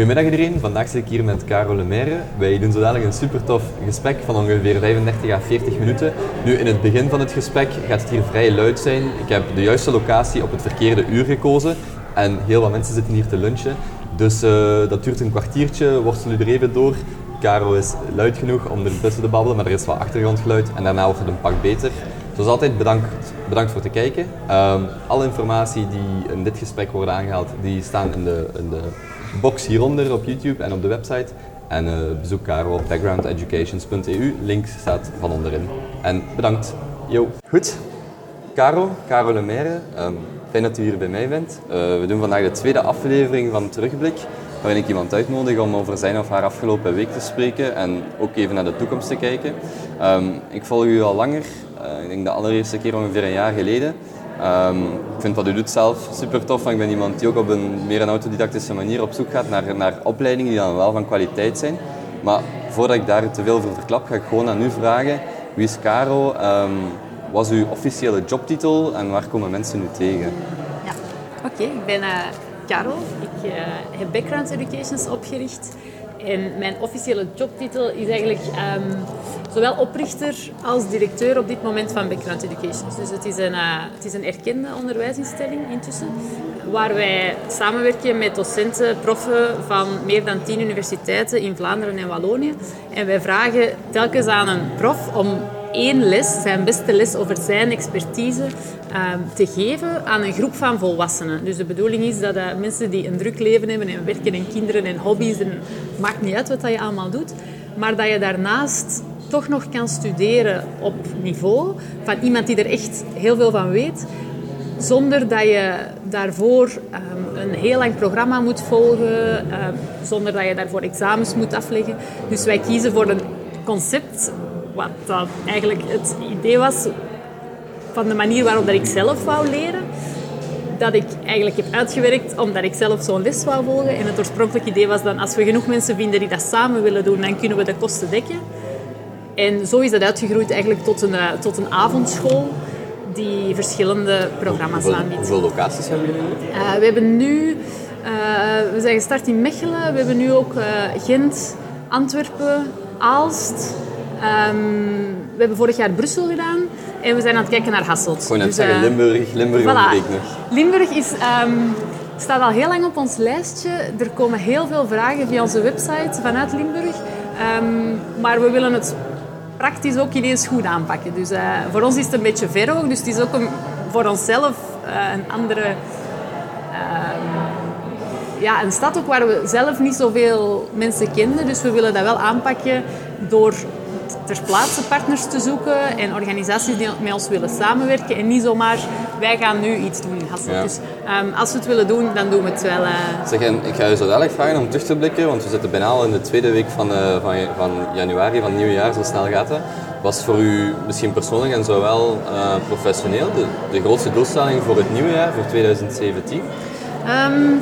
Goedemiddag iedereen, vandaag zit ik hier met Caro Lemaire. Wij doen zo dadelijk een super tof gesprek van ongeveer 35 à 40 minuten. Nu, in het begin van het gesprek gaat het hier vrij luid zijn. Ik heb de juiste locatie op het verkeerde uur gekozen en heel wat mensen zitten hier te lunchen. Dus uh, dat duurt een kwartiertje, worstel u er even door. Caro is luid genoeg om ertussen te babbelen, maar er is wat achtergrondgeluid en daarna wordt het een pak beter. Zoals altijd, bedankt, bedankt voor het kijken. Um, alle informatie die in dit gesprek worden aangehaald, die staan in de, in de box hieronder op YouTube en op de website. En uh, bezoek Caro op backgroundeducations.eu. Link staat van onderin. En bedankt. Yo. Goed. Caro, Caro Lemaire. Um, fijn dat u hier bij mij bent. Uh, we doen vandaag de tweede aflevering van Terugblik. Waarin ik iemand uitnodig om over zijn of haar afgelopen week te spreken. En ook even naar de toekomst te kijken. Um, ik volg u al langer. Uh, ik denk de allereerste keer ongeveer een jaar geleden. Um, ik vind wat u doet zelf super tof. Ik ben iemand die ook op een meer een autodidactische manier op zoek gaat naar, naar opleidingen die dan wel van kwaliteit zijn. Maar voordat ik daar te veel voor verklap, ga ik gewoon aan u vragen. Wie is Caro? Um, wat is uw officiële jobtitel en waar komen mensen nu tegen? Ja, oké. Ik ben uh, Caro. Ik uh, heb Background Educations opgericht. En mijn officiële jobtitel is eigenlijk um, zowel oprichter als directeur op dit moment van Background Education. Dus het is een, uh, het is een erkende onderwijsinstelling intussen, waar wij samenwerken met docenten, proffen van meer dan tien universiteiten in Vlaanderen en Wallonië. En wij vragen telkens aan een prof om één les, zijn beste les over zijn expertise, uh, te geven aan een groep van volwassenen. Dus de bedoeling is dat uh, mensen die een druk leven hebben en werken en kinderen en hobby's, en maakt niet uit wat je allemaal doet, maar dat je daarnaast toch nog kan studeren op niveau van iemand die er echt heel veel van weet, zonder dat je daarvoor um, een heel lang programma moet volgen, um, zonder dat je daarvoor examens moet afleggen. Dus wij kiezen voor een concept wat dat eigenlijk het idee was van de manier waarop dat ik zelf wou leren. Dat ik eigenlijk heb uitgewerkt omdat ik zelf zo'n les wou volgen. En het oorspronkelijke idee was dan, als we genoeg mensen vinden die dat samen willen doen, dan kunnen we de kosten dekken. En zo is dat uitgegroeid eigenlijk tot een, tot een avondschool die verschillende programma's hoeveel, aanbiedt. Hoeveel locaties hebben jullie nu? Uh, we hebben nu... Uh, we zijn gestart in Mechelen. We hebben nu ook uh, Gent, Antwerpen, Aalst... Um, we hebben vorig jaar Brussel gedaan en we zijn aan het kijken naar Hasselt. Gewoon dus, zeggen, Limburg, Limburg voilà. Limburg is, um, staat al heel lang op ons lijstje. Er komen heel veel vragen via onze website vanuit Limburg. Um, maar we willen het praktisch ook ineens goed aanpakken. Dus uh, voor ons is het een beetje ver ook. Dus het is ook een, voor onszelf uh, een andere... ja, een stad ook waar we zelf niet zoveel mensen kenden. Dus we willen dat wel aanpakken door ter plaatse partners te zoeken en organisaties die met ons willen samenwerken. En niet zomaar, wij gaan nu iets doen in Hasselt. Ja. Dus um, als we het willen doen, dan doen we het wel. Uh... Zeg, en ik ga je zo dadelijk vragen om terug te blikken, want we zitten bijna al in de tweede week van, uh, van, van januari, van het nieuwe jaar, zo snel gaat het. Was voor u misschien persoonlijk en zowel uh, professioneel de, de grootste doelstelling voor het nieuwe jaar, voor 2017? Um,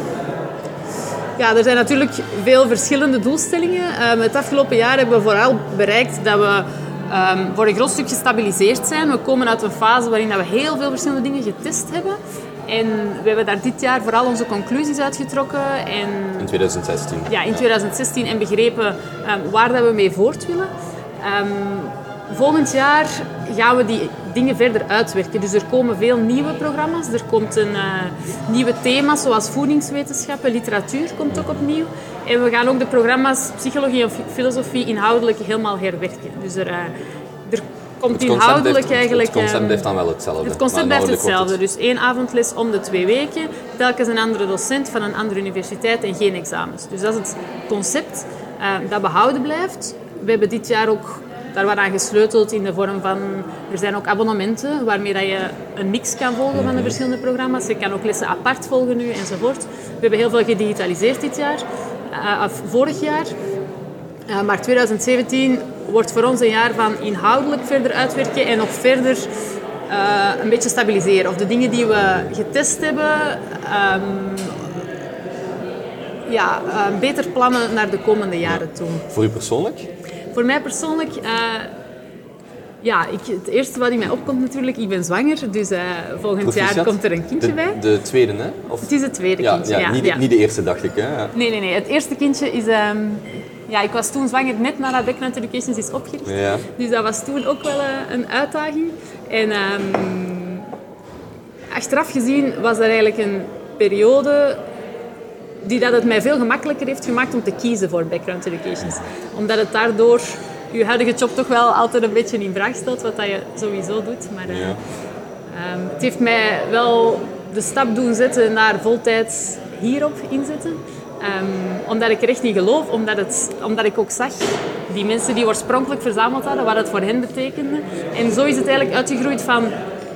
ja, er zijn natuurlijk veel verschillende doelstellingen. Um, het afgelopen jaar hebben we vooral bereikt dat we um, voor een groot stuk gestabiliseerd zijn. We komen uit een fase waarin we heel veel verschillende dingen getest hebben. En we hebben daar dit jaar vooral onze conclusies uitgetrokken. En, in 2016? Ja, in 2016 en begrepen um, waar dat we mee voort willen. volgend jaar gaan we die dingen verder uitwerken. Dus er komen veel nieuwe programma's. Er komt een uh, nieuwe thema's zoals voedingswetenschappen, literatuur komt ook opnieuw. En we gaan ook de programma's psychologie en filosofie inhoudelijk helemaal herwerken. Dus er, uh, er komt inhoudelijk heeft, eigenlijk... Het concept blijft dan wel hetzelfde. Het concept blijft hetzelfde. Dus één avondles om de twee weken. Telkens een andere docent van een andere universiteit en geen examens. Dus dat is het concept uh, dat behouden blijft. We hebben dit jaar ook daar wordt aan gesleuteld in de vorm van... Er zijn ook abonnementen waarmee dat je een mix kan volgen van de verschillende programma's. Je kan ook lessen apart volgen nu enzovoort. We hebben heel veel gedigitaliseerd dit jaar. Uh, of vorig jaar. Uh, maar 2017 wordt voor ons een jaar van inhoudelijk verder uitwerken en nog verder uh, een beetje stabiliseren. Of de dingen die we getest hebben... Um, ja, beter plannen naar de komende jaren toe. Voor u persoonlijk? Voor mij persoonlijk, uh, Ja, ik, het eerste wat in mij opkomt natuurlijk, ik ben zwanger. Dus uh, volgend Proficiat. jaar komt er een kindje de, bij. De tweede, hè? Of... Het is het tweede Ja, kindje, ja, ja. niet, ja. De, niet de eerste, dacht ik. Hè? Ja. Nee, nee, nee. Het eerste kindje is... ehm, ja, ik was toen zwanger net nadat Background Educations is opgericht. Dus dat was toen ook wel eh, een uitdaging. En ehm, achteraf gezien was dat eigenlijk een periode die dat het mij veel gemakkelijker heeft gemaakt om te kiezen voor Background Educations. Omdat het daardoor je huidige job toch wel altijd een beetje in vraag stelt, wat dat je sowieso doet. Maar eh, Ja. Ehm, het heeft mij wel de stap doen zetten naar voltijds hierop inzetten. Ehm, omdat ik er echt in geloof, omdat, het, omdat ik ook zag die mensen die oorspronkelijk verzameld hadden, wat het voor hen betekende. En zo is het eigenlijk uitgegroeid van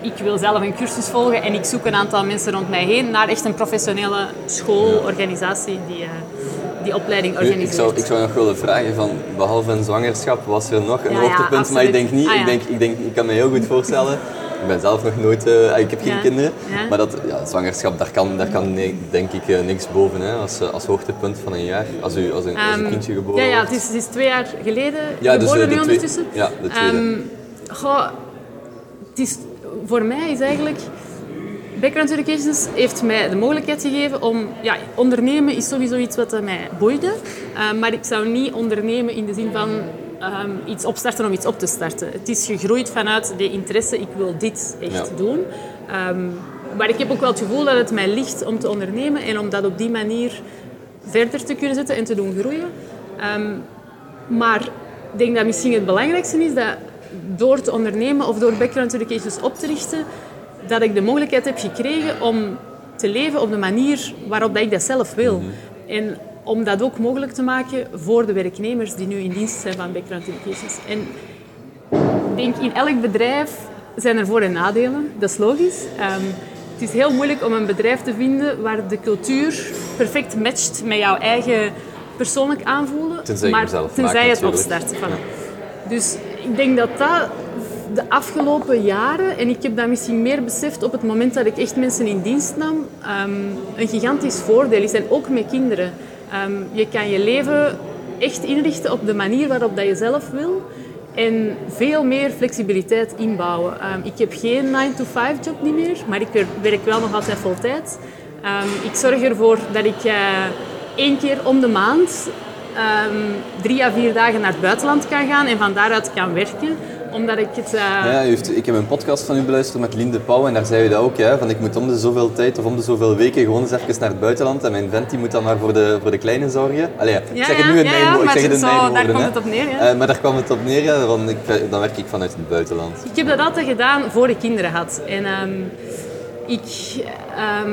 ik wil zelf een cursus volgen en ik zoek een aantal mensen rond mij heen naar echt een professionele schoolorganisatie die, eh, die opleiding organiseert. ik, zou, ik zou nog willen vragen, van, behalve een zwangerschap, was er nog een Ja, ja, hoogtepunt? maar ik denk niet, Ah, ja. ik, denk, ik, denk, ik kan me heel goed voorstellen, ik ben zelf nog nooit, eh, ik heb geen Ja. kinderen, Ja. maar dat, ja, zwangerschap, daar kan, daar kan denk ik eh, niks boven, hè, als, als hoogtepunt van een jaar, als, u, als, een, als een Ehm, kindje geboren Ja, ja wordt. het, is, het is twee jaar geleden Ja, dus, geboren de nu ondertussen. ja, de tweede. Goh, het is, voor mij is eigenlijk... Background Educations heeft mij de mogelijkheid gegeven om... Ja, ondernemen is sowieso iets wat mij boeide. Ehm, maar ik zou niet ondernemen in de zin van ehm, iets opstarten om iets op te starten. Het is gegroeid vanuit de interesse, ik wil dit echt Ja. doen. Ehm, maar ik heb ook wel het gevoel dat het mij ligt om te ondernemen en om dat op die manier verder te kunnen zetten en te doen groeien. Ehm, maar ik denk dat misschien het belangrijkste is dat door te ondernemen of door Background Educations op te richten, dat ik de mogelijkheid heb gekregen om te leven op de manier waarop dat ik dat zelf wil. En om dat ook mogelijk te maken voor de werknemers die nu in dienst zijn van Background Educations. En ik denk in elk bedrijf zijn er voor- en nadelen, dat is logisch. Ehm, het is heel moeilijk om een bedrijf te vinden waar de cultuur perfect matcht met jouw eigen persoonlijk aanvoelen. Tenzij je maar zelf tenzij maakt je het opstart. Voilà. Dus ik denk dat dat de afgelopen jaren, en ik heb dat misschien meer beseft op het moment dat ik echt mensen in dienst nam, ehm, een gigantisch voordeel is. En ook met kinderen. Ehm, je kan je leven echt inrichten op de manier waarop dat je zelf wil. En veel meer flexibiliteit inbouwen. Ehm, ik heb geen 9-to-5 job niet meer, maar ik wer- werk wel nog altijd vol tijd. Ik zorg ervoor dat ik eh, één keer om de maand ehm, drie à vier dagen naar het buitenland kan gaan en van daaruit kan werken. Omdat ik het... eh, Ja, heeft, ik heb een podcast van u beluisterd met Lien de Pauw en daar zei u dat ook. Hè, van ik moet om de zoveel tijd of om de zoveel weken gewoon eens even naar het buitenland en mijn vent die moet dan maar voor de, voor de kleine zorgen. Allee, ik Ja, zeg het nu in ja, mijn, ja, ik zeg het in zo- mijn daar woorden. komt hè. het op neer. Eh, maar daar kwam het op neer, ja, van, ik, dan werk ik vanuit het buitenland. Ik heb dat altijd gedaan voor ik kinderen had. En ehm, ik ehm,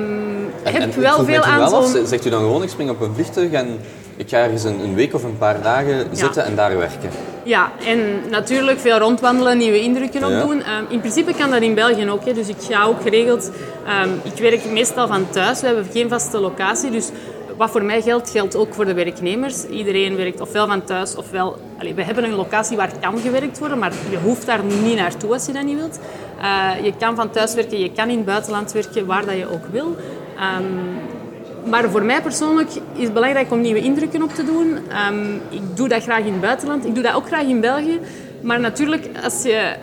En, heb en wel veel aan wel af, zo'n... Zegt u dan gewoon, ik spring op een vliegtuig en ik ga ergens een, een week of een paar dagen zitten en daar werken? Ja, en natuurlijk veel rondwandelen, nieuwe indrukken Ja. opdoen. Ehm, in principe kan dat in België ook. Hè. Dus ik ga ook geregeld... ehm, ik werk meestal van thuis. We hebben geen vaste locatie. Dus wat voor mij geldt, geldt ook voor de werknemers. Iedereen werkt ofwel van thuis, ofwel... Allee, we hebben een locatie waar kan gewerkt worden, maar je hoeft daar niet naartoe als je dat niet wilt. Eh, je kan van thuis werken, je kan in het buitenland werken, waar dat je ook wil. Ehm, maar voor mij persoonlijk is het belangrijk om nieuwe indrukken op te doen. Ehm, ik doe dat graag in het buitenland. Ik doe dat ook graag in België. Maar natuurlijk, als je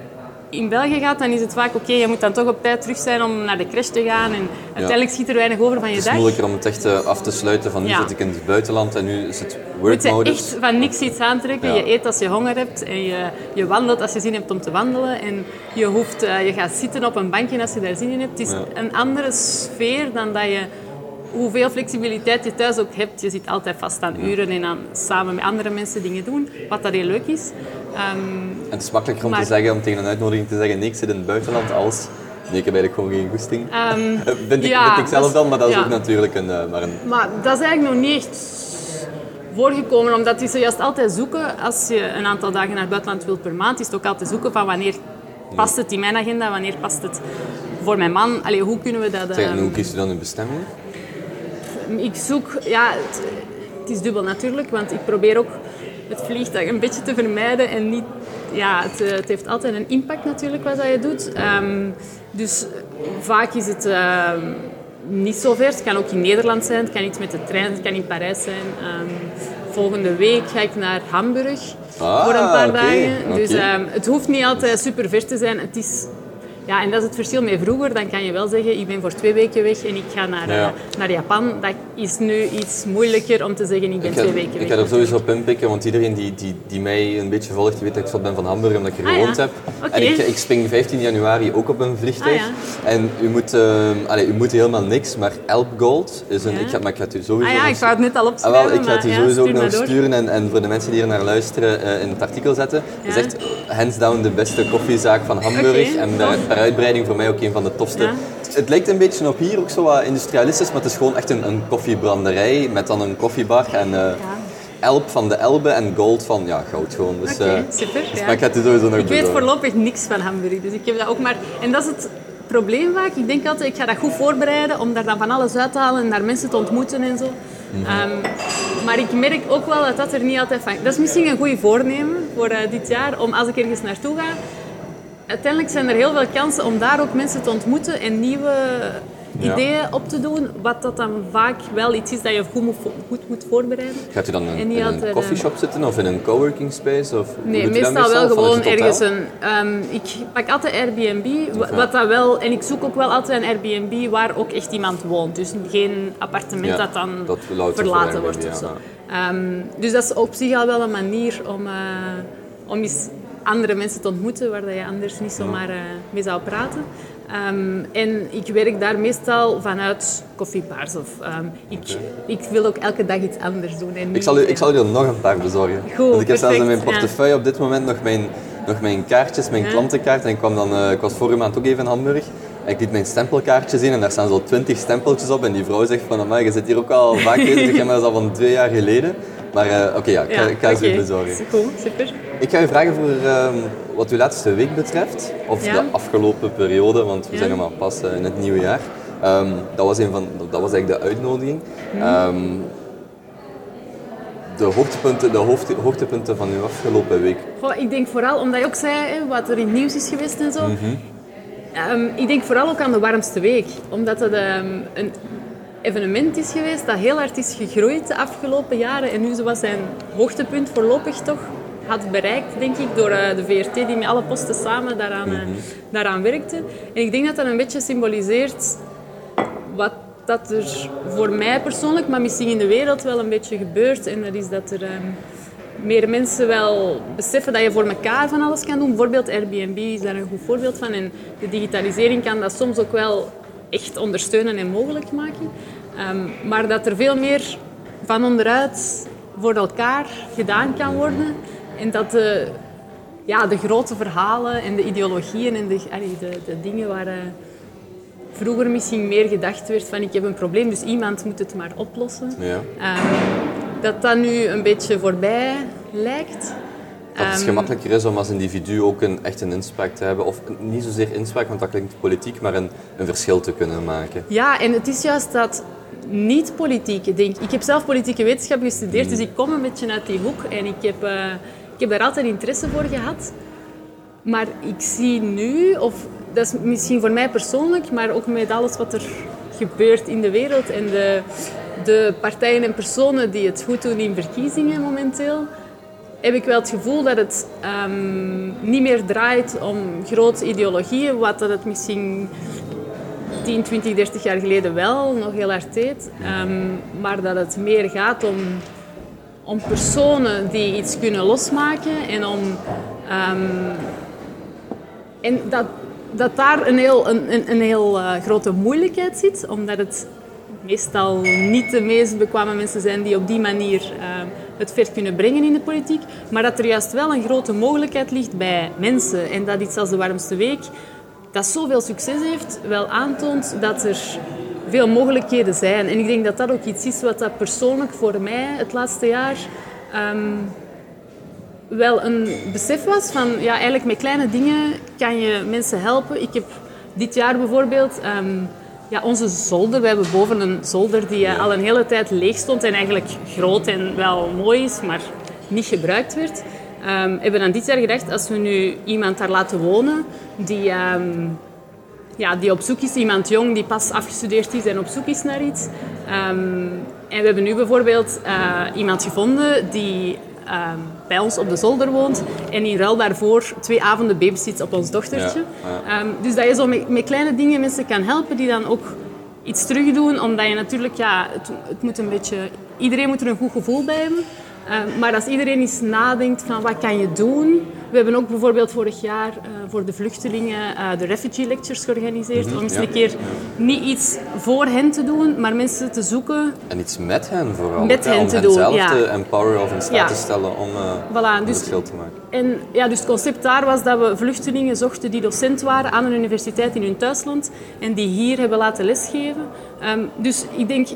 in België gaat, dan is het vaak oké, je moet dan toch op tijd terug zijn om naar de crash te gaan. En uiteindelijk schiet er weinig over van je Het is dag. moeilijker om het echt eh, af te sluiten van nu Ja. zit ik in het buitenland en nu is het Je moet je work-modus. echt van niks iets aantrekken. Ja. Je eet als je honger hebt en je, je wandelt als je zin hebt om te wandelen. En je, hoeft, eh, je gaat zitten op een bankje als je daar zin in hebt. Het is Ja. een andere sfeer dan dat je... Hoeveel flexibiliteit je thuis ook hebt, je zit altijd vast aan uren en aan samen met andere mensen dingen doen, wat dat heel leuk is. Ehm, En het is makkelijker om Maar- te zeggen, om tegen een uitnodiging te zeggen, nee, ik zit in het buitenland als... Nee, ik heb eigenlijk gewoon geen goesting. Ehm, Eh, vind, ik, ja, vind ik zelf dan, maar dat is ja. ook natuurlijk een, eh, maar een... Maar dat is eigenlijk nog niet echt voorgekomen, omdat het is zojuist altijd zoeken. Als je een aantal dagen naar het buitenland wilt per maand, is het ook altijd zoeken van wanneer past het in mijn agenda, wanneer past het voor mijn man. Allee, hoe kunnen we dat... Zeg, en ehm, hoe kiest u dan uw bestemming? Ik zoek... Ja, het, het is dubbel natuurlijk, want ik probeer ook het vliegtuig een beetje te vermijden en niet... Ja, het, eh, het heeft altijd een impact natuurlijk wat dat je doet. Ehm, dus vaak is het ehm, niet zo ver. Het kan ook in Nederland zijn, het kan iets met de trein, het kan in Parijs zijn. Ehm, volgende week ga ik naar Hamburg Ah, voor een paar dagen. Dus het hoeft niet altijd super ver te zijn. Het is, ja, en dat is het verschil met vroeger. Dan kan je wel zeggen, ik ben voor twee weken weg en ik ga naar, Ja. eh, naar Japan. Dat is nu iets moeilijker om te zeggen, ik ben Ik twee weken weg. ik ga er sowieso op inpikken, want iedereen die, die, die mij een beetje volgt, die weet dat ik zat ben van Hamburg, omdat ik er Ah, ja. gewoond heb. En ik, ik spring 15 januari ook op een vliegtuig. Ah, En u moet, eh, allee, u moet helemaal niks, maar Elp Gold is een... Ja. Ik ga, maar ik ga het u sowieso Ah ja, ik wou het net al Ah, opschrijven. wel, ik ga het u ja, sowieso ook nog sturen en, en voor de mensen die er naar luisteren eh, in het artikel zetten. Het is Ja. echt hands down de beste koffiezaak van Hamburg Oké, en uitbreiding voor mij ook een van de tofste. Ja. Het lijkt een beetje op hier, ook zo wat industrialistisch, maar het is gewoon echt een, een koffiebranderij met dan een koffiebar en eh, Elp van de Elbe en Gold van ja, goud gewoon. Dus, Oké, eh, super. dus ja. Maar ik ga het u sowieso nog Ik weet voorlopig niks van Hamburg, dus ik heb dat ook maar... En dat is het probleem vaak. Ik denk altijd, ik ga dat goed voorbereiden om daar dan van alles uit te halen en daar mensen te ontmoeten en zo. Mhm. Ehm, maar ik merk ook wel dat dat er niet altijd van... Dat is misschien een goede voornemen voor eh, dit jaar, om als ik ergens naartoe ga... Uiteindelijk zijn er heel veel kansen om daar ook mensen te ontmoeten en nieuwe Ja. ideeën op te doen. Wat dat dan vaak wel iets is dat je goed moet, goed moet voorbereiden. Gaat u dan in, En niet in een coffeeshop zitten of in een coworking space? Of Nee, meestal wel gewoon ergens een... ehm, ik pak altijd Airbnb, wa- wat dat wel... En ik zoek ook wel altijd een Airbnb waar ook echt iemand woont. Dus geen appartement Ja, dat dan dat verlaten wordt of zo. Ehm, dus dat is op zich al wel een manier om, eh, om eens andere mensen te ontmoeten waar dat je anders niet zomaar eh, mee zou praten. Ehm, en ik werk daar meestal vanuit koffiebars. Of, ehm, ik, ik wil ook elke dag iets anders doen. En Ik zal, u, ik zal u er nog een paar bezorgen. Goed, Want ik heb zelfs in mijn ja. portefeuille op dit moment nog mijn, nog mijn kaartjes, mijn Ja. klantenkaart. En ik, kwam dan, eh, ik was vorige maand ook even in Hamburg. En ik liet mijn stempelkaartje zien en daar staan zo twintig stempeltjes op. En die vrouw zegt van, je zit hier ook al vaak bezig. maar dat is al van twee jaar geleden. Maar eh, oké, ja, ik ga, ik ga ze u oké. bezorgen. Goed, super. Ik ga u vragen voor ehm, wat uw laatste week betreft, of de afgelopen periode, want we zijn nog maar pas eh, in het nieuwe jaar. Ehm, dat, was een van, dat was eigenlijk de uitnodiging. Mhm. Ehm, de hoogtepunten, de hoofd- hoogtepunten van uw afgelopen week. Goh, ik denk vooral, omdat je ook zei hè, wat er in het nieuws is geweest en zo. Ehm, ik denk vooral ook aan de warmste week. Omdat het een evenement is geweest dat heel hard is gegroeid de afgelopen jaren. En nu zoals zijn hoogtepunt voorlopig toch had bereikt, denk ik, door eh, de VRT die met alle posten samen daaraan, eh, daaraan werkte. En ik denk dat dat een beetje symboliseert wat dat er voor mij persoonlijk, maar misschien in de wereld wel een beetje gebeurt. En dat is dat er ehm, meer mensen wel beseffen dat je voor elkaar van alles kan doen. Bijvoorbeeld Airbnb is daar een goed voorbeeld van. En de digitalisering kan dat soms ook wel echt ondersteunen en mogelijk maken. Ehm, maar dat er veel meer van onderuit voor elkaar gedaan kan worden. En dat de, ja, de grote verhalen en de ideologieën en de, allee, de, de dingen waar... eh, vroeger misschien meer gedacht werd van ik heb een probleem, dus iemand moet het maar oplossen. Ja. Ehm, dat dat nu een beetje voorbij lijkt. Dat het Ehm, gemakkelijker is om als individu ook een, echt een inspraak te hebben. Of niet zozeer inspraak, want dat klinkt politiek, maar een, een verschil te kunnen maken. Ja, en het is juist dat niet-politieke, denk ik. heb zelf politieke wetenschap gestudeerd, dus ik kom een beetje uit die hoek. En ik heb, eh, ik heb daar altijd interesse voor gehad. Maar ik zie nu, of dat is misschien voor mij persoonlijk, maar ook met alles wat er gebeurt in de wereld en de, de partijen en personen die het goed doen in verkiezingen momenteel, heb ik wel het gevoel dat het ehm, niet meer draait om grote ideologieën, wat dat het misschien 10, 20, 30 jaar geleden wel nog heel hard deed. Ehm, maar dat het meer gaat om, om personen die iets kunnen losmaken en om... ehm, en dat, dat daar een heel, een, een, een heel eh, grote moeilijkheid zit, omdat het meestal niet de meest bekwame mensen zijn die op die manier eh, het ver kunnen brengen in de politiek. Maar dat er juist wel een grote mogelijkheid ligt bij mensen. En dat iets als de warmste week, dat zoveel succes heeft, wel aantoont dat er veel mogelijkheden zijn. En ik denk dat dat ook iets is wat dat persoonlijk voor mij het laatste jaar ehm, wel een besef was van ja, eigenlijk met kleine dingen kan je mensen helpen. Ik heb dit jaar bijvoorbeeld ehm, ja, onze zolder, we hebben boven een zolder die eh, al een hele tijd leeg stond en eigenlijk groot en wel mooi is, maar niet gebruikt werd. Ehm hebben dan dit jaar gedacht, als we nu iemand daar laten wonen die, ehm, ja, die op zoek is, iemand jong die pas afgestudeerd is en op zoek is naar iets, ehm, en we hebben nu bijvoorbeeld uh, iemand gevonden die um, bij ons op de zolder woont en in ruil daarvoor twee avonden babysits op ons dochtertje. Ja, ja. Um, dus dat je zo met, met, kleine dingen mensen kan helpen die dan ook iets terugdoen, omdat je natuurlijk, ja, het, het moet een beetje... Iedereen moet er een goed gevoel bij hebben. Uh, maar als iedereen eens nadenkt van wat kan je doen, we hebben ook bijvoorbeeld vorig jaar uh, voor de vluchtelingen uh, de Refugee Lectures georganiseerd. Mm -hmm, om eens ja, een keer niet iets voor hen te doen, maar mensen te zoeken. En iets met hen vooral. Met hen om te doen, zelf ja. te empoweren of in staat te stellen om, uh, voilà, om dus, het verschil te maken. En ja, dus het concept daar was dat we vluchtelingen zochten die docent waren aan een universiteit in hun thuisland en die hier hebben laten lesgeven. Um, dus ik denk,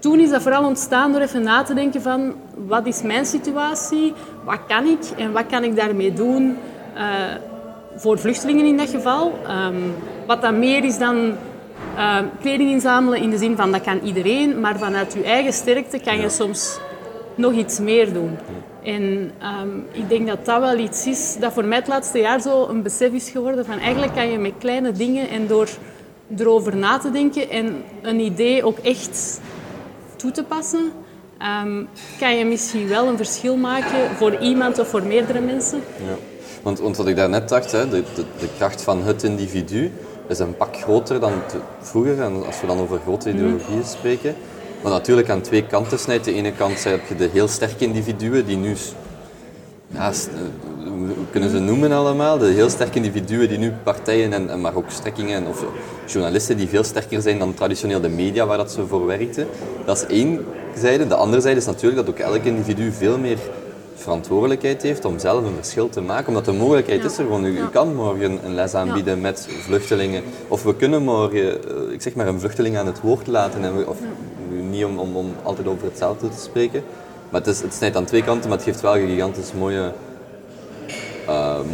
toen is dat vooral ontstaan door even na te denken van wat is mijn situatie, wat kan ik en wat kan ik daarmee doen uh, voor vluchtelingen in dat geval. Um, wat dan meer is dan uh, kleding inzamelen in de zin van dat kan iedereen, maar vanuit je eigen sterkte kan je soms nog iets meer doen. En um, ik denk dat dat wel iets is dat voor mij het laatste jaar zo een besef is geworden van eigenlijk kan je met kleine dingen en door erover na te denken en een idee ook echt toe te passen, um, kan je misschien wel een verschil maken voor iemand of voor meerdere mensen. Ja. Want, want wat ik daarnet dacht, hè, de, de, de kracht van het individu is een pak groter dan vroeger, en als we dan over grote ideologieën spreken. Maar natuurlijk aan twee kanten snijdt. De ene kant heb je de heel sterke individuen die nu ja, hoe kunnen ze noemen allemaal? De heel sterke individuen die nu partijen, en, maar ook strekkingen of journalisten die veel sterker zijn dan traditioneel de media waar dat ze voor werkten. Dat is één zijde. De andere zijde is natuurlijk dat ook elk individu veel meer verantwoordelijkheid heeft om zelf een verschil te maken. Omdat de mogelijkheid Ja. is er gewoon. U, Ja. kan morgen een les aanbieden met vluchtelingen. Of we kunnen morgen, eh, ik zeg maar, een vluchteling aan het woord laten. En we, of, Niet om, om, om altijd over hetzelfde te spreken. Maar het, is, het snijdt aan twee kanten, maar het geeft wel gigantisch mooie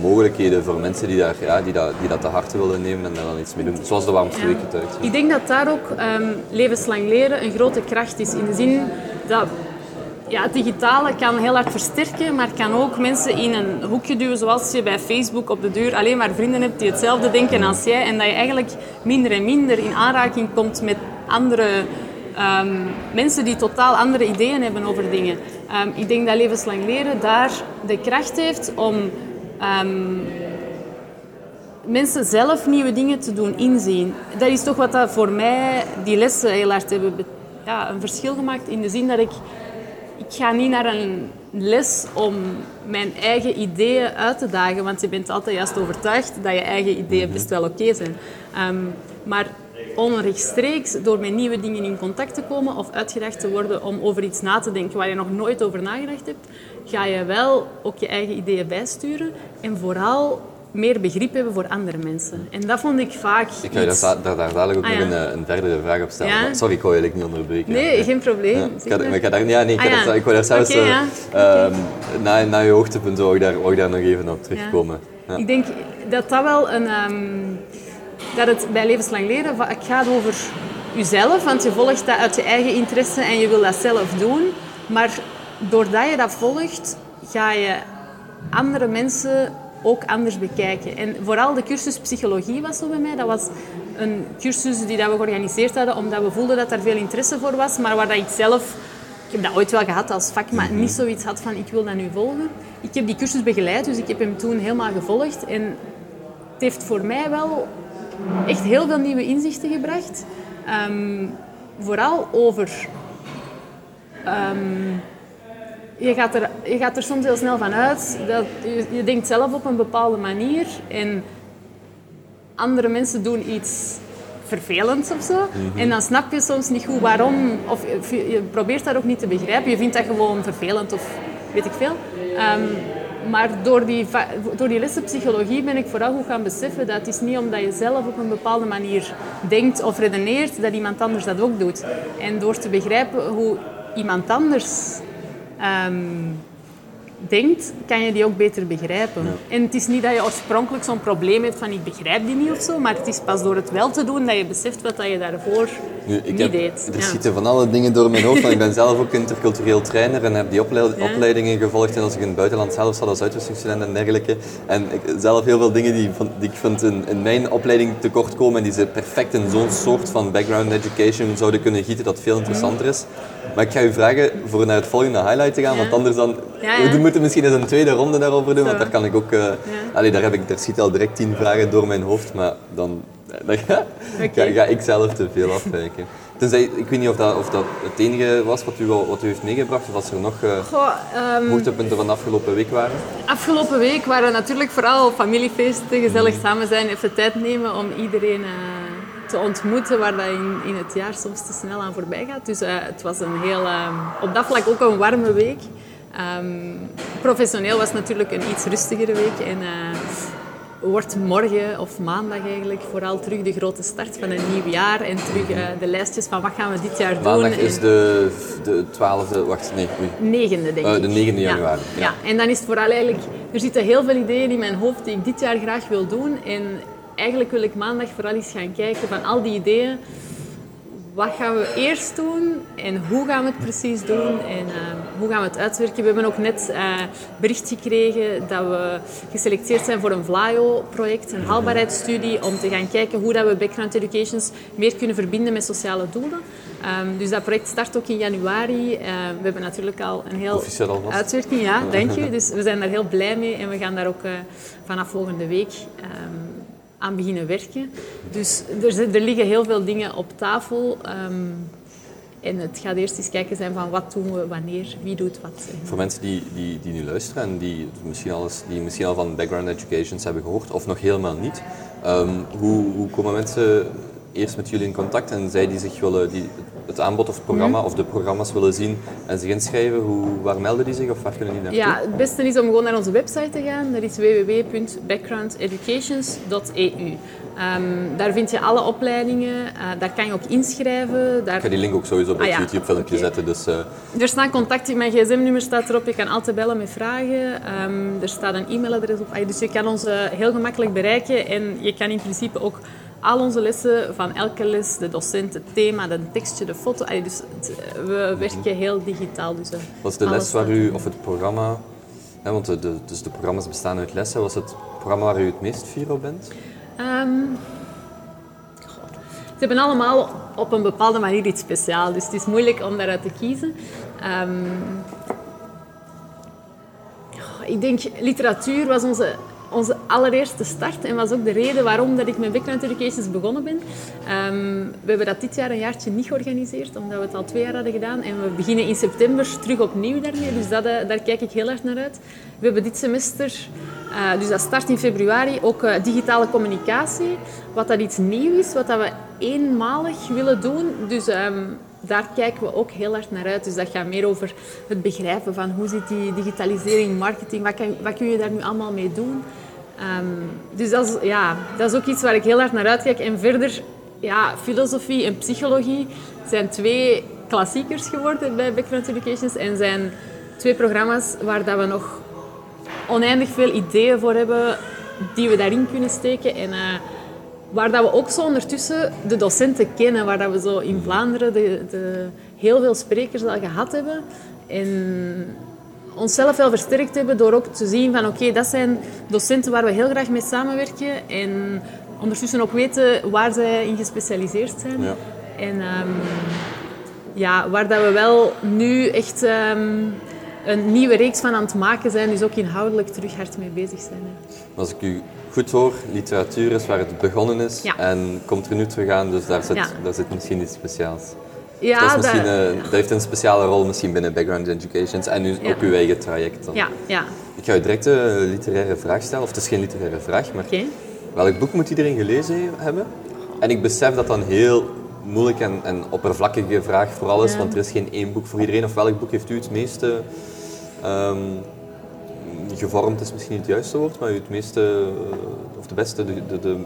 mogelijkheden voor mensen die, daar, ja, die, dat, die dat te harte willen nemen en daar dan iets mee doen. Zoals de warmste uit. Ik denk dat daar ook ehm, levenslang leren een grote kracht is. In de zin dat ja, het digitale kan heel hard versterken, maar kan ook mensen in een hoekje duwen. Zoals je bij Facebook op de deur alleen maar vrienden hebt die hetzelfde denken als jij. En dat je eigenlijk minder en minder in aanraking komt met andere ehm, mensen die totaal andere ideeën hebben over dingen. Ehm, ik denk dat levenslang leren daar de kracht heeft om ehm, mensen zelf nieuwe dingen te doen inzien. Dat is toch wat dat voor mij die lessen heel hard hebben be- ja, een verschil gemaakt. In de zin dat ik... Ik ga niet naar een les om mijn eigen ideeën uit te dagen. Want je bent altijd juist overtuigd dat je eigen ideeën best wel oké zijn. Ehm, maar onrechtstreeks, door met nieuwe dingen in contact te komen of uitgedacht te worden om over iets na te denken waar je nog nooit over nagedacht hebt, ga je wel ook je eigen ideeën bijsturen en vooral meer begrip hebben voor andere mensen. En dat vond ik vaak Ik ga je iets... daar, daar, daar dadelijk ook Ah, nog een, eh, een derde vraag op stellen. Ja? Sorry, ik wou eigenlijk niet onderbreken. Nee, geen probleem. Ik, ga, ik ga daar, ja, nee, ik, ga Ah, daar- ik wou daar zelfs... Oké, eh, ehm, na, na je hoogtepunt wou ik daar, ik daar nog even op terugkomen. Ja. Ik denk dat dat wel een... ehm, dat het bij levenslang leren het gaat over jezelf, want je volgt dat uit je eigen interesse en je wil dat zelf doen. Maar doordat je dat volgt, ga je andere mensen ook anders bekijken. En vooral de cursus psychologie was zo bij mij. Dat was een cursus die dat we georganiseerd hadden omdat we voelden dat er veel interesse voor was, maar waar dat ik zelf ik heb dat ooit wel gehad als vak, maar niet zoiets had van ik wil dat nu volgen. Ik heb die cursus begeleid, dus ik heb hem toen helemaal gevolgd. En het heeft voor mij wel echt heel veel nieuwe inzichten gebracht. Ehm, vooral over... ehm, je, gaat er, je gaat er soms heel snel van uit. Dat, je, je denkt zelf op een bepaalde manier. En andere mensen doen iets vervelends of zo. En dan snap je soms niet goed waarom. Of je, je probeert dat ook niet te begrijpen. Je vindt dat gewoon vervelend of weet ik veel. Ehm, maar door die, door die lessen psychologie ben ik vooral goed gaan beseffen dat het is niet omdat je zelf op een bepaalde manier denkt of redeneert, dat iemand anders dat ook doet. En door te begrijpen hoe iemand anders ehm, denkt, kan je die ook beter begrijpen. En het is niet dat je oorspronkelijk zo'n probleem hebt van ik begrijp die niet of zo, maar het is pas door het wel te doen dat je beseft wat dat je daarvoor Nu, ik heb, deed, er ja. schieten van alle dingen door mijn hoofd, want ik ben zelf ook intercultureel trainer en heb die opleid- Ja. opleidingen gevolgd. En als ik in het buitenland zelf zat als uitwisselingsstudent en dergelijke. En ik, zelf heel veel dingen die, die ik vind in, in mijn opleiding tekort komen en die ze perfect in zo'n soort van background education zouden kunnen gieten, dat veel interessanter is. Maar ik ga u vragen voor naar het volgende highlight te gaan, Ja. want anders dan... Ja, ja. We moeten misschien eens een tweede ronde daarover doen, Zo. want daar kan ik ook... eh allee, daar, heb ik, daar schiet al direct tien vragen door mijn hoofd, maar dan, dan ga, ik zelf te veel afwijken. Tenzij, ik weet niet of dat, of dat het enige was wat u, wat u heeft meegebracht, of als er nog eh ehm, hoogtepunten van de afgelopen week waren. Afgelopen week waren natuurlijk vooral familiefeesten, gezellig samen zijn, even tijd nemen om iedereen eh, te ontmoeten, waar dat in, in het jaar soms te snel aan voorbij gaat. Dus eh, het was een heel, eh, op dat vlak ook een warme week. Ehm, professioneel was het natuurlijk een iets rustigere week en eh, wordt morgen of maandag eigenlijk vooral terug de grote start van een nieuw jaar en terug eh, de lijstjes van wat gaan we dit jaar doen. Maandag is de, de 12e, wacht, nee, negende, denk ik. de 9e Ja. januari, ja. Ja. en dan is het vooral eigenlijk... Er zitten heel veel ideeën in mijn hoofd die ik dit jaar graag wil doen. En eigenlijk wil ik maandag vooral eens gaan kijken van al die ideeën. Wat gaan we eerst doen en hoe gaan we het precies doen en eh, hoe gaan we het uitwerken. We hebben ook net eh, bericht gekregen dat we geselecteerd zijn voor een VLAIO-project, een haalbaarheidsstudie, om te gaan kijken hoe dat we background educations meer kunnen verbinden met sociale doelen. Ehm, dus dat project start ook in januari. Eh, we hebben natuurlijk al een heel uitwerking, ja, dank je. Dus we zijn daar heel blij mee en we gaan daar ook eh, vanaf volgende week ehm, aan beginnen werken. Dus er, er liggen heel veel dingen op tafel. ehm, en het gaat eerst eens kijken zijn van wat doen we, wanneer, wie doet wat. Voor mensen die, die, die nu luisteren en die misschien, al eens, die misschien al van background educations hebben gehoord, of nog helemaal niet, ehm, hoe, hoe komen mensen eerst met jullie in contact en zij die zich willen, die het aanbod of het programma of de programma's willen zien en zich inschrijven, hoe, waar melden die zich of waar kunnen die naartoe? Ja, het beste is om gewoon naar onze website te gaan. Dat is www.backgroundeducations.eu. Ehm, daar vind je alle opleidingen. eh, daar kan je ook inschrijven. Daar... Ik ga die link ook sowieso op Ah ja, YouTube-filmpje zetten. Dus, eh, Er staan contacten, mijn gsm-nummer staat erop. Je kan altijd bellen met vragen. Ehm, er staat een e-mailadres op. Ah, Dus je kan ons eh, heel gemakkelijk bereiken. En je kan in principe ook al onze lessen van elke les, de docent, het thema, de tekstje, de foto. Dus het- we werken heel digitaal. Dus, eh, was de les waar u, of het programma, hè, want de, de, dus de programma's bestaan uit lessen, was het programma waar u het meest fier op bent? Goh. Ze hebben allemaal op een bepaalde manier iets speciaals, dus het is moeilijk om daaruit te kiezen. Ehm, ik denk, literatuur was onze, onze allereerste start en was ook de reden waarom dat ik met Background Educations begonnen ben. Ehm, we hebben dat dit jaar een jaartje niet georganiseerd, omdat we het al twee jaar hadden gedaan. En we beginnen in september terug opnieuw daarmee, dus dat, eh, daar kijk ik heel erg naar uit. We hebben dit semester, eh, dus dat start in februari, ook eh, digitale communicatie. Wat dat iets nieuw is, wat dat we eenmalig willen doen. Dus ehm, daar kijken we ook heel hard naar uit. Dus dat gaat meer over het begrijpen van hoe zit die digitalisering, marketing, wat, kan, wat kun je daar nu allemaal mee doen. Ehm, dus dat is, ja, dat is ook iets waar ik heel hard naar uitkijk. En verder, ja, filosofie en psychologie zijn twee klassiekers geworden bij Background Educations en zijn twee programma's waar dat we nog oneindig veel ideeën voor hebben die we daarin kunnen steken. En eh, waar dat we ook zo ondertussen de docenten kennen, waar dat we zo in Vlaanderen de, de, heel veel sprekers al gehad hebben. En onszelf wel versterkt hebben door ook te zien van oké, dat zijn docenten waar we heel graag mee samenwerken. En ondertussen ook weten waar zij in gespecialiseerd zijn. Ja. En ehm, ja, waar dat we wel nu echt ehm, een nieuwe reeks van aan het maken zijn, dus ook inhoudelijk terug hard mee bezig zijn. hè. Als ik u goed hoor, literatuur is waar het begonnen is Ja. en komt er nu terug aan, dus daar zit, Ja. daar zit misschien iets speciaals. Ja, dat, is misschien, dat- eh, dat heeft een speciale rol misschien binnen Background Educations en nu ook uw eigen traject. Dan. ja, ja. Ik ga u direct een literaire vraag stellen, of het is geen literaire vraag, maar welk boek moet iedereen gelezen hebben? En ik besef dat dat een heel moeilijk en, en oppervlakkige vraag vooral is, want er is geen één boek voor iedereen. Of welk boek heeft u het meeste ehm, gevormd, is misschien niet het juiste woord, maar u het meeste, eh, of de beste, de, de, de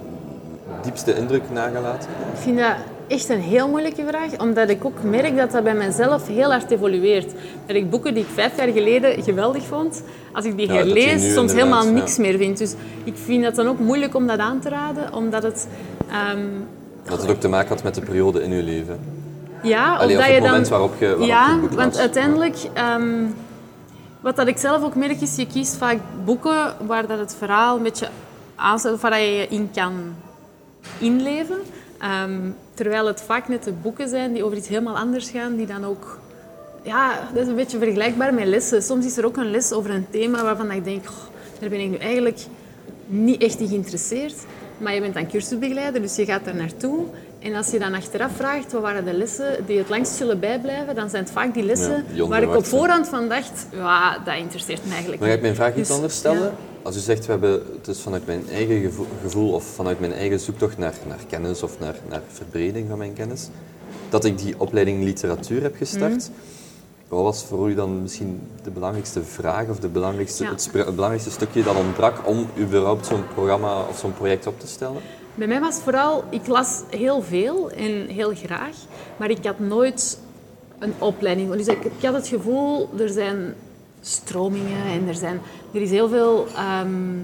diepste indruk nagelaten? Ik vind dat echt een heel moeilijke vraag, omdat ik ook merk dat dat bij mezelf heel hard evolueert. Dat ik boeken die ik vijf jaar geleden geweldig vond, als ik die Ja, herlees, soms helemaal ja. niks meer vind. Dus ik vind dat dan ook moeilijk om dat aan te raden, omdat het... ehm, Dat het ook te maken had met de periode in uw leven. Ja, Allee, of dat het je moment dan... waarop je, waarop je ja, want uiteindelijk... ehm, wat dat ik zelf ook merk is, je kiest vaak boeken waar dat het verhaal een beetje aansluit, waar je je in kan inleven. Ehm, terwijl het vaak net de boeken zijn die over iets helemaal anders gaan, die dan ook... Ja, dat is een beetje vergelijkbaar met lessen. Soms is er ook een les over een thema waarvan ik denk, "Goh, daar ben ik nu eigenlijk niet echt in geïnteresseerd. Maar je bent dan cursusbegeleider, dus je gaat daar naartoe. En als je dan achteraf vraagt, wat waren de lessen die het langst zullen bijblijven, dan zijn het vaak die lessen Ja, waar ik op voorhand van dacht, ja, dat interesseert me eigenlijk Maar ga ik mijn vraag iets Dus, anders stellen? ja. Als u zegt, we hebben, het is vanuit mijn eigen gevoel, gevoel of vanuit mijn eigen zoektocht naar, naar kennis of naar, naar verbreding van mijn kennis, dat ik die opleiding literatuur heb gestart. Mhm. Wat was voor u dan misschien de belangrijkste vraag of de belangrijkste, Ja. het, het belangrijkste stukje dat ontbrak om überhaupt zo'n programma of zo'n project op te stellen? Bij mij was vooral, ik las heel veel en heel graag, maar ik had nooit een opleiding. Dus ik, ik had het gevoel, er zijn stromingen en er, zijn, er is heel veel ehm,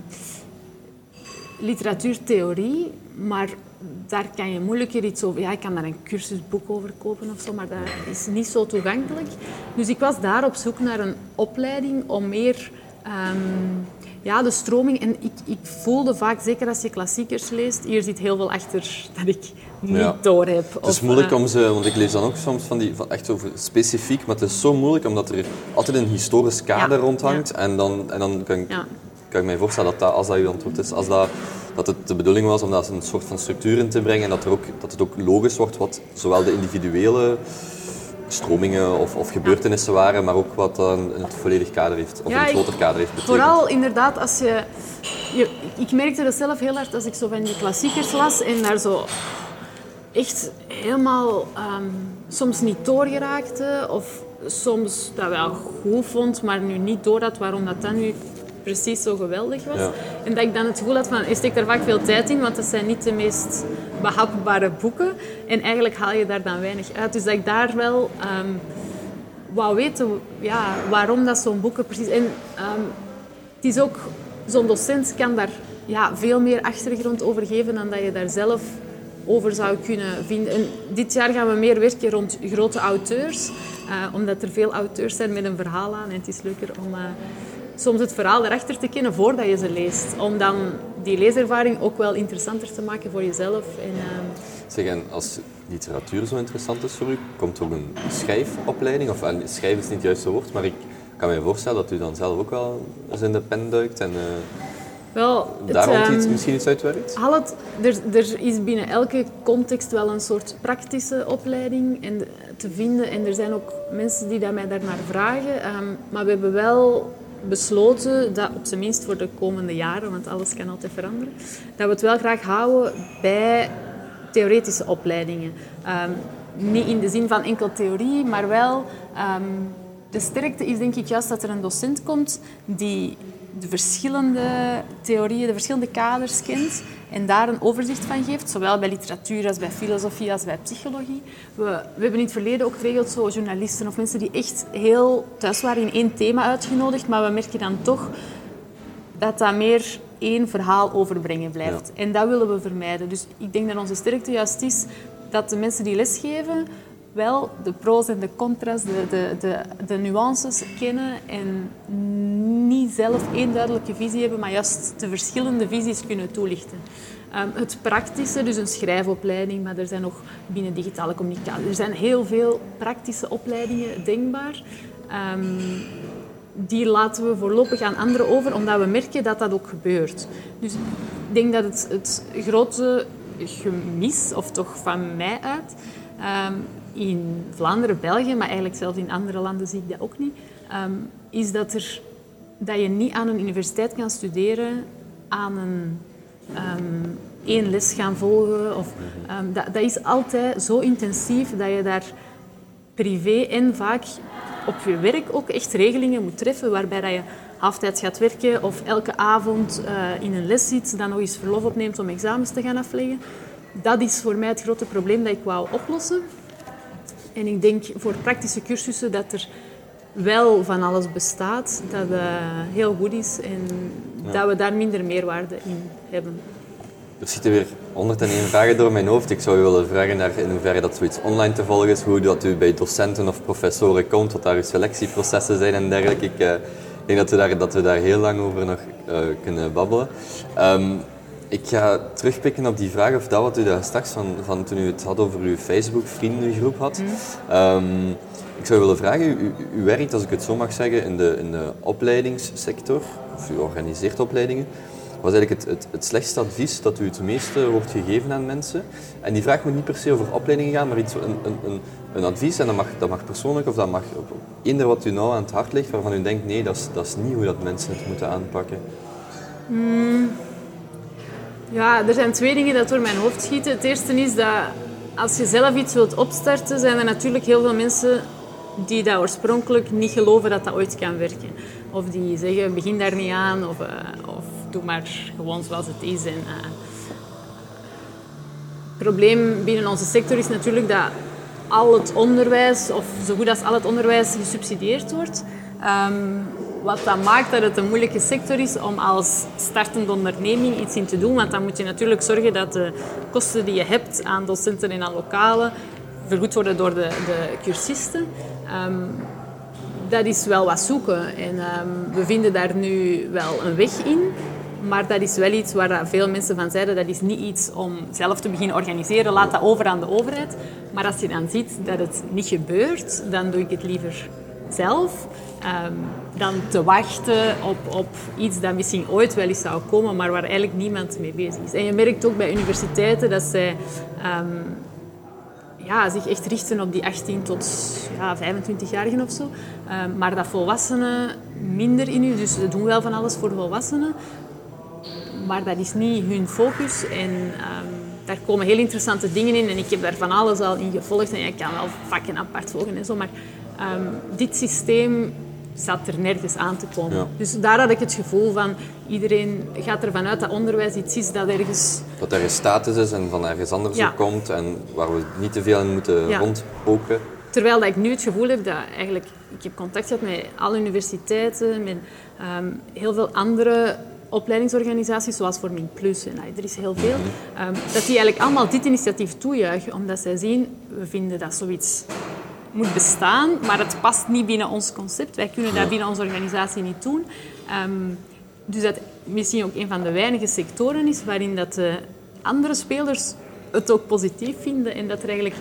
literatuurtheorie, maar daar kan je moeilijker iets over... Ja, ik kan daar een cursusboek over kopen of zo, maar dat is niet zo toegankelijk. Dus ik was daar op zoek naar een opleiding om meer... ehm, ja, de stroming. En ik, ik voelde vaak, zeker als je klassiekers leest, hier zit heel veel achter dat ik niet Ja. door heb. Het is moeilijk om ze, want ik lees dan ook soms van die, van echt over specifiek, maar het is zo moeilijk omdat er altijd een historisch kader Ja, rond hangt. En dan, en dan kan, ik- Ja. kan ik mij voorstellen dat, dat als dat uw antwoord is, als dat, dat het de bedoeling was om dat een soort van structuur in te brengen en dat, er ook, dat het ook logisch wordt wat zowel de individuele stromingen of, of gebeurtenissen waren, maar ook wat dan het volledig kader heeft, of Ja, ik- groter kader heeft betekend. Vooral inderdaad als je, je... Ik merkte dat zelf heel hard als ik zo van die klassiekers las en daar zo echt helemaal ehm, soms niet doorgeraakte of soms dat wel goed vond, maar nu niet door had waarom dat dan nu precies zo geweldig was. Ja. En dat ik dan het gevoel had van, je steekt daar vaak veel tijd in, want het zijn niet de meest behapbare boeken. En eigenlijk haal je daar dan weinig uit. Dus dat ik daar wel ehm, wou weten ja, waarom dat zo'n boeken precies... En ehm, het is ook, zo'n docent kan daar ja, veel meer achtergrond over geven dan dat je daar zelf over zou kunnen vinden. En dit jaar gaan we meer werken rond grote auteurs, eh, omdat er veel auteurs zijn met een verhaal aan. En het is leuker om eh, soms het verhaal erachter te kennen voordat je ze leest. Om dan die leeservaring ook wel interessanter te maken voor jezelf. En, ehm, Zeg, en als literatuur zo interessant is voor u, komt er ook een schrijfopleiding? Of eh, schrijven is niet het juiste woord, maar ik kan me voorstellen dat u dan zelf ook wel eens in de pen duikt en eh, wel, daar ehm, iets, misschien iets uitwerkt? Haal het, er, er is binnen elke context wel een soort praktische opleiding en, te vinden. En er zijn ook mensen die dat mij daarnaar vragen. Ehm, maar we hebben wel besloten dat, op zijn minst voor de komende jaren, want alles kan altijd veranderen, dat we het wel graag houden bij theoretische opleidingen. Ehm, niet in de zin van enkel theorie, maar wel... ehm, de sterkte is denk ik juist dat er een docent komt die de verschillende theorieën, de verschillende kaders kent en daar een overzicht van geeft, zowel bij literatuur als bij filosofie als bij psychologie. We, we hebben in het verleden ook geregeld zo journalisten of mensen die echt heel thuis waren in één thema uitgenodigd, maar we merken dan toch dat dat meer één verhaal overbrengen blijft. En dat willen we vermijden. Dus ik denk dat onze sterkte juist is dat de mensen die lesgeven wel de pro's en de contra's, de, de, de, de nuances kennen en niet zelf één duidelijke visie hebben, maar juist de verschillende visies kunnen toelichten. Ehm, het praktische, dus een schrijfopleiding, maar er zijn nog binnen digitale communicatie, er zijn heel veel praktische opleidingen denkbaar. Ehm, die laten we voorlopig aan anderen over, omdat we merken dat dat ook gebeurt. Dus ik denk dat het, het grote gemis, of toch van mij uit, ehm, in Vlaanderen, België, maar eigenlijk zelfs in andere landen zie ik dat ook niet, ehm, is dat, er, dat je niet aan een universiteit kan studeren aan een ehm, één les gaan volgen. Of, ehm, dat, dat is altijd zo intensief dat je daar privé en vaak op je werk ook echt regelingen moet treffen waarbij dat je halftijds gaat werken of elke avond eh, in een les zit, dan nog eens verlof opneemt om examens te gaan afleggen. Dat is voor mij het grote probleem dat ik wou oplossen. En ik denk voor praktische cursussen dat er wel van alles bestaat, dat eh, heel goed is en dat we daar minder meerwaarde in hebben. Er zitten weer 101 vragen door mijn hoofd. Ik zou u willen vragen naar in hoeverre dat zoiets online te volgen is, hoe dat u bij docenten of professoren komt, wat daar uw selectieprocessen zijn en dergelijke. Ik uh, denk dat we, daar, dat we daar heel lang over nog uh, kunnen babbelen. Um, ik ga terugpikken op die vraag of dat wat u daar straks van, van toen u het had over uw Facebook-vriendengroep had. Mm. Um, ik zou willen vragen, u, u, werkt, als ik het zo mag zeggen, in de, in de opleidingssector, of u organiseert opleidingen. Wat is eigenlijk het, het, het, slechtste advies dat u het meeste wordt gegeven aan mensen? En die vraag moet niet per se over opleidingen gaan, maar iets, een, een, een, een advies, en dat mag, dat mag persoonlijk of dat mag op eender wat u nou aan het hart ligt, waarvan u denkt, nee, dat is, dat is niet hoe dat mensen het moeten aanpakken. Mm. Ja, er zijn twee dingen dat door mijn hoofd schieten. Het eerste is dat als je zelf iets wilt opstarten, zijn er natuurlijk heel veel mensen die dat oorspronkelijk niet geloven dat dat ooit kan werken. Of die zeggen, begin daar niet aan, of, uh, of doe maar gewoon zoals het is. En, uh, het probleem binnen onze sector is natuurlijk dat al het onderwijs, of zo goed als al het onderwijs, gesubsidieerd wordt. Um, wat dat maakt dat het een moeilijke sector is om als startende onderneming iets in te doen. Want dan moet je natuurlijk zorgen dat de kosten die je hebt aan docenten en aan lokalen vergoed worden door de, de cursisten. Um, dat is wel wat zoeken. En um, we vinden daar nu wel een weg in. Maar dat is wel iets waar veel mensen van zeiden, dat is niet iets om zelf te beginnen organiseren. Laat dat over aan de overheid. Maar als je dan ziet dat het niet gebeurt, dan doe ik het liever zelf. Um, dan te wachten op, op iets dat misschien ooit wel eens zou komen, maar waar eigenlijk niemand mee bezig is. En je merkt ook bij universiteiten dat zij um, ja, zich echt richten op die 18 tot ja, 25-jarigen of zo. Um, maar dat volwassenen minder in u. Dus ze doen wel van alles voor volwassenen. Maar dat is niet hun focus. En daar komen heel interessante dingen in. En ik heb daar van alles al in gevolgd. En je kan wel vakken apart volgen en zo. Maar dit systeem zat er nergens aan te komen. Dus daar had ik het gevoel van, iedereen gaat ervan uit dat onderwijs iets is dat ergens... Dat er een status is en van ergens anders ja. komt en waar we niet te veel in moeten ja. rondpoken. Terwijl dat ik nu het gevoel heb dat eigenlijk... Ik heb contact gehad met alle universiteiten, met um, heel veel andere opleidingsorganisaties, zoals Forming Plus, en er is heel veel, um, dat die eigenlijk allemaal dit initiatief toejuichen, omdat zij zien, we vinden dat zoiets moet bestaan, maar het past niet binnen ons concept. Wij kunnen dat binnen onze organisatie niet doen. Um, dus dat misschien ook een van de weinige sectoren is waarin dat de andere spelers het ook positief vinden en dat er eigenlijk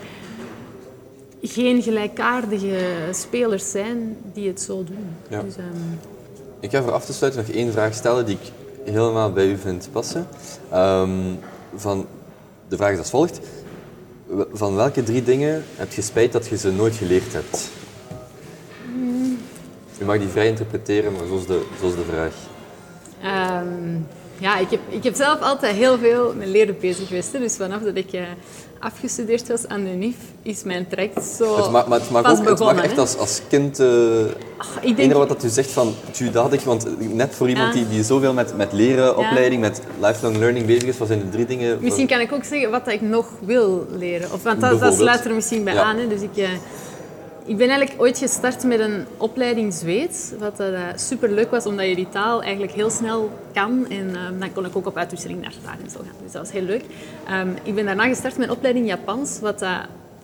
geen gelijkaardige spelers zijn die het zo doen. Ja. Dus, um... Ik ga voor af te sluiten nog één vraag stellen die ik helemaal bij u vind passen. Um, van, de vraag is als volgt. Van welke drie dingen heb je spijt dat je ze nooit geleerd hebt? Mm. Je mag die vrij interpreteren, maar zo is de, zo is de vraag. Um, ja, ik heb, ik heb zelf altijd heel veel met leren bezig geweest. Hè. Dus vanaf dat ik uh, afgestudeerd was aan de NIF, is mijn traject zo het mag, maar het mag ook, begonnen. Het mag echt als, als kind... Uh, ik denk... wat dat u zegt van, tjudadig, want net voor iemand ja. die, die zoveel met, met leren, ja. opleiding, met lifelong learning bezig is, wat zijn de drie dingen... Misschien kan ik ook zeggen wat ik nog wil leren. Of, want dat, dat sluit er misschien bij ja. aan. Hè. Dus ik... Uh, ik ben eigenlijk ooit gestart met een opleiding Zweeds, wat uh, super leuk was, omdat je die taal eigenlijk heel snel kan. En uh, dan kon ik ook op uitwisseling naar daar en zo gaan. Dus dat was heel leuk. Um, ik ben daarna gestart met een opleiding Japans, wat uh,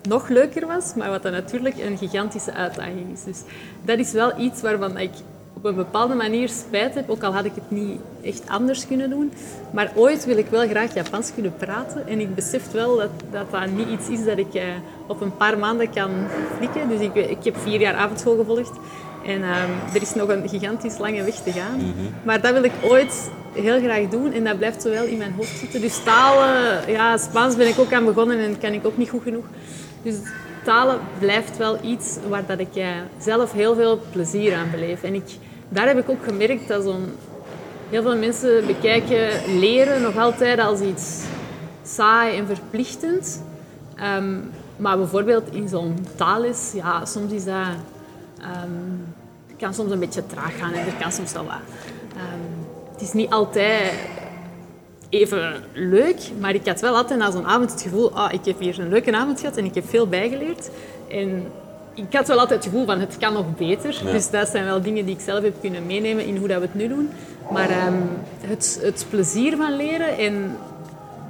nog leuker was, maar wat dan natuurlijk een gigantische uitdaging is. Dus dat is wel iets waarvan ik op een bepaalde manier spijt heb, ook al had ik het niet echt anders kunnen doen. Maar ooit wil ik wel graag Japans kunnen praten. En ik besef wel dat dat, dat niet iets is dat ik uh, op een paar maanden kan flikken. Dus ik, ik heb vier jaar avondschool gevolgd. En um, er is nog een gigantisch lange weg te gaan. Mm -hmm. Maar dat wil ik ooit heel graag doen. En dat blijft zo wel in mijn hoofd zitten. Dus talen, ja, Spaans ben ik ook aan begonnen en kan ik ook niet goed genoeg. Dus talen blijft wel iets waar dat ik uh, zelf heel veel plezier aan beleef. En ik, daar heb ik ook gemerkt dat. Heel veel mensen bekijken leren nog altijd als iets saai en verplichtend. Um, maar bijvoorbeeld in zo'n taalles, ja, soms is dat... Um, kan soms een beetje traag gaan en er kan soms wel wat... Um, het is niet altijd even leuk, maar ik had wel altijd na zo'n avond het gevoel, ah, ik heb hier een leuke avond gehad en ik heb veel bijgeleerd. En ik had wel altijd het gevoel van het kan nog beter. Ja. Dus dat zijn wel dingen die ik zelf heb kunnen meenemen in hoe dat we het nu doen. Maar um, het, het plezier van leren en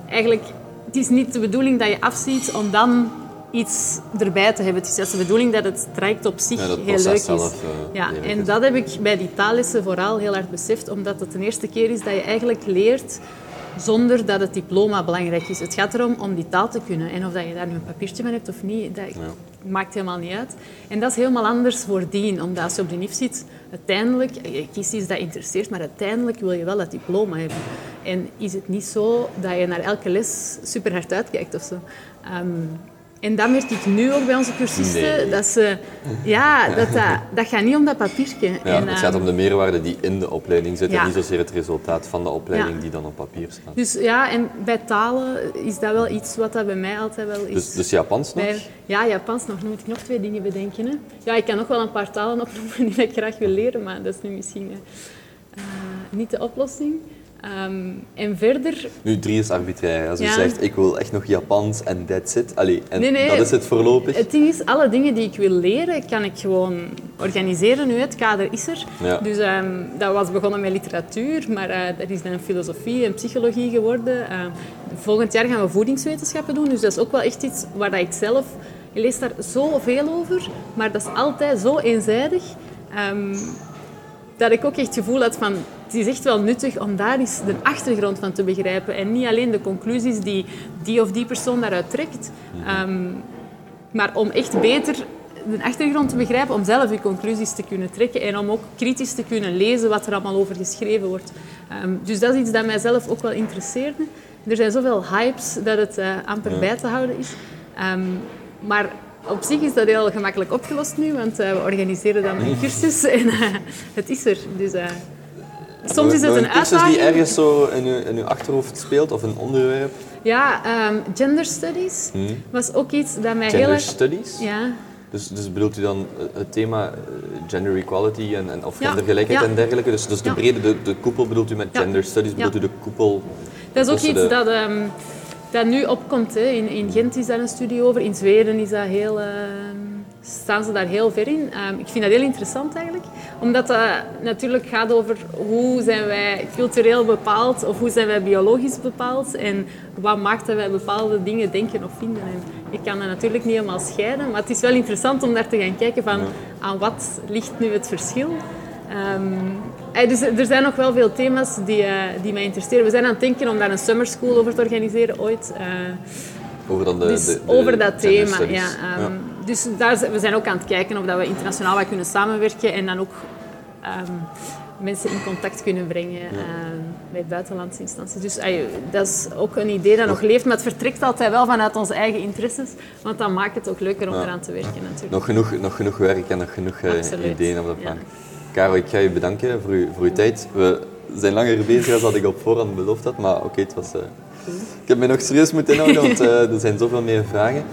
eigenlijk, het is niet de bedoeling dat je afziet om dan iets erbij te hebben. Het is juist de bedoeling dat het traject op zich Ja, heel leuk is. zelf, eh, ja, en dat heb ik bij die taallessen vooral heel hard beseft, omdat het de eerste keer is dat je eigenlijk leert zonder dat het diploma belangrijk is. Het gaat erom om die taal te kunnen. En of dat je daar nu een papiertje van hebt of niet, dat maakt helemaal niet uit. En dat is helemaal anders voordien, omdat als je op de NIF zit, uiteindelijk, je kiest iets dat interesseert, maar uiteindelijk wil je wel dat diploma hebben. En is het niet zo dat je naar elke les super hard uitkijkt of zo. Ehm, en dat merk ik nu ook bij onze cursisten. Nee. Dat, ze, ja, dat, dat, dat gaat niet om dat papiertje. Ja, En, het gaat ehm, om de meerwaarde die in de opleiding zit Ja. en niet zozeer het resultaat van de opleiding Ja. die dan op papier staat. Dus ja, en bij talen is dat wel iets wat dat bij mij altijd wel is. Dus, dus Japans nog? Bij- ja, Japans nog. Nu moet ik nog twee dingen bedenken. Hè. Ja, ik kan nog wel een paar talen opnoemen die ik graag wil leren, maar dat is nu misschien eh, niet de oplossing. Ehm, en verder, Nu, drie is arbitrair. Als je Ja. zegt, ik wil echt nog Japans en that's it. Allee, en Nee, nee. dat is het voorlopig. het ding is, alle dingen die ik wil leren, kan ik gewoon organiseren nu. Het kader is er. Ja. Dus ehm, dat was begonnen met literatuur, maar eh, dat is dan filosofie en psychologie geworden. Ehm, volgend jaar gaan we voedingswetenschappen doen, dus dat is ook wel echt iets waar dat ik zelf... Je leest daar zoveel over, maar dat is altijd zo eenzijdig. Dat ik ook echt het gevoel had van... Het is echt wel nuttig om daar eens de achtergrond van te begrijpen. En niet alleen de conclusies die die of die persoon daaruit trekt. Ehm, maar om echt beter de achtergrond te begrijpen, om zelf je conclusies te kunnen trekken en om ook kritisch te kunnen lezen wat er allemaal over geschreven wordt. Ehm, dus dat is iets dat mijzelf ook wel interesseerde. Er zijn zoveel hypes dat het eh, amper bij te houden is. Ehm, maar op zich is dat heel gemakkelijk opgelost nu, want eh, we organiseren dan een cursus en eh, het is er. Dus, eh, soms is het Nog een cursus uitdaging. die ergens zo in uw achterhoofd speelt, of een onderwerp. Ja, ehm, gender studies was ook iets dat mij heel Gender erg... studies. Ja, Dus, dus bedoelt u dan het thema gender equality en, en, of gendergelijkheid ja. en dergelijke? Dus, dus de Ja. brede, de, de koepel bedoelt u met gender studies, bedoelt u de koepel... Dat is ook iets de- dat, ehm, dat nu opkomt. Hè. In, in Gent is daar een studie over. In Zweden is dat heel, ehm, staan ze daar heel ver in. Ehm, ik vind dat heel interessant eigenlijk. Omdat dat natuurlijk gaat over hoe zijn wij cultureel bepaald of hoe zijn wij biologisch bepaald. En wat maakt dat wij bepaalde dingen denken of vinden. En ik kan dat natuurlijk niet helemaal scheiden. Maar het is wel interessant om daar te gaan kijken van aan wat ligt nu het verschil. Ehm, dus er zijn nog wel veel thema's die, eh, die mij interesseren. We zijn aan het denken om daar een summer school over te organiseren ooit. Eh, Over, dan de, dus de- de over dat thema. Ja, ehm, Dus daar, we zijn ook aan het kijken of dat we internationaal wat kunnen samenwerken en dan ook ehm, mensen in contact kunnen brengen ehm, met buitenlandse instanties. Dus dat is ook een idee dat nog leeft, maar het vertrekt altijd wel vanuit onze eigen interesses, want dan maakt het ook leuker om Ja. eraan te werken natuurlijk. Nog genoeg, nog genoeg werk en nog genoeg eh, ideeën op dat Ja. plan. Caro, ik ga je bedanken voor, uw, voor uw tijd. We zijn langer bezig dan ik op voorhand beloofd had, maar oké, het was... eh, ik heb me nog serieus moeten inhouden, want eh, er zijn zoveel meer vragen.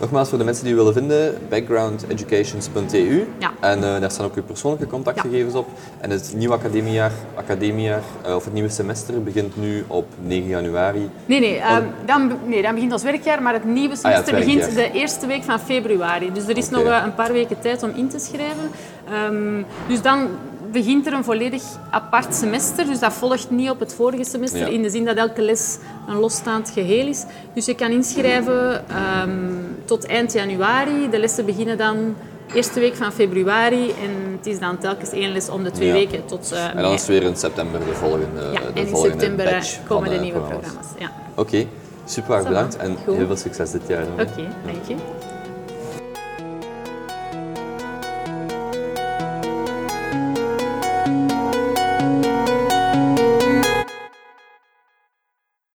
Nogmaals, voor de mensen die u willen vinden, backgroundeducations.eu. Ja. En eh, daar staan ook uw persoonlijke contactgegevens op. En het nieuwe academiejaar, academiejaar of het nieuwe semester begint nu op 9 januari. Nee, nee, ehm, dan, nee, dan begint ons werkjaar, maar het nieuwe semester Ah het begint de eerste week van februari. Dus er is nog een paar weken tijd om in te schrijven. Ehm, dus dan begint er een volledig apart semester. Dus dat volgt niet op het vorige semester, Ja. in de zin dat elke les een losstaand geheel is. Dus je kan inschrijven ehm, tot eind januari. De lessen beginnen dan eerste week van februari en het is dan telkens één les om de twee Ja. weken tot eh, En dan is het weer in september de volgende, Ja, de en in september eh, komen de nieuwe programma's. programma's. Ja. Oké, super erg bedankt en Goed. heel veel succes dit jaar. Oké, dank je.